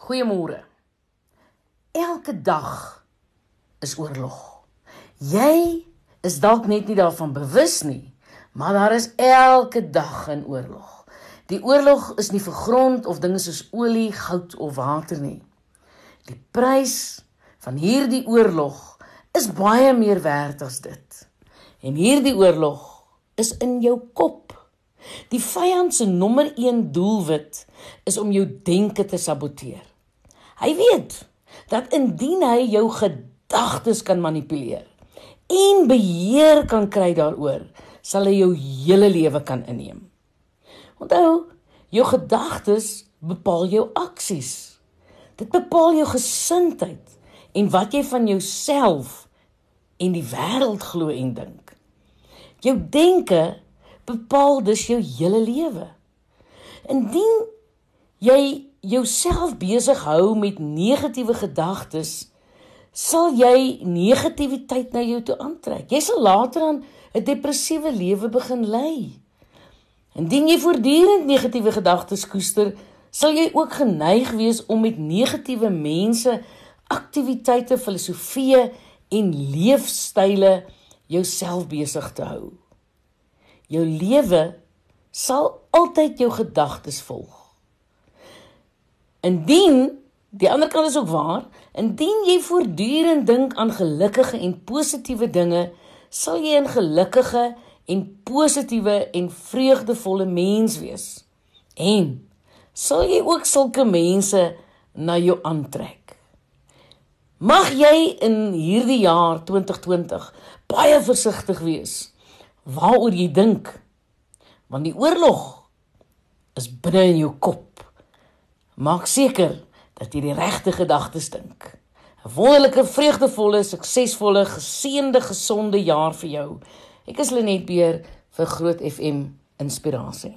Goeiemôre. Elke dag is oorlog. Jy is dalk net nie daarvan bewus nie, maar daar is elke dag 'n oorlog. Die oorlog is nie vir grond of dinge soos olie, goud of water nie. Die prys van hierdie oorlog is baie meer werd as dit. En hierdie oorlog is in jou kop. Die vyand se nommer 1 doelwit is om jou denke te saboteer. Hy weet dat indien hy jou gedagtes kan manipuleer en beheer kan kry daaroor, sal hy jou hele lewe kan inneem. Onthou, jou gedagtes bepaal jou aksies. Dit bepaal jou gesindheid en wat jy van jouself en die wêreld glo en dink. Jou denke bepaal dus jou hele lewe. Indien jy jouself besig hou met negatiewe gedagtes, sal jy negativiteit na jou toe aantrek. Jy sal later aan 'n depressiewe lewe begin lei. Indien jy voortdurend negatiewe gedagtes koester, sal jy ook geneig wees om met negatiewe mense, aktiwiteite, filosofieë en leefstyle jouself besig te hou. Jou lewe sal altyd jou gedagtes volg. Indien die ander kant is ook waar, indien jy voortdurend dink aan gelukkige en positiewe dinge, sal jy 'n gelukkige en positiewe en vreugdevolle mens wees. En sal jy ook sulke mense na jou aantrek. Mag jy in hierdie jaar 2020 baie versigtig wees waaroor jy dink. Want die oorlog is binne in jou kop. Maak seker dat jy die regte gedagtes dink. 'n Wonderlike, vreugdevolle, suksesvolle, geseënde, gesonde jaar vir jou. Ek is Lenet Beer vir Groot FM Inspirasie.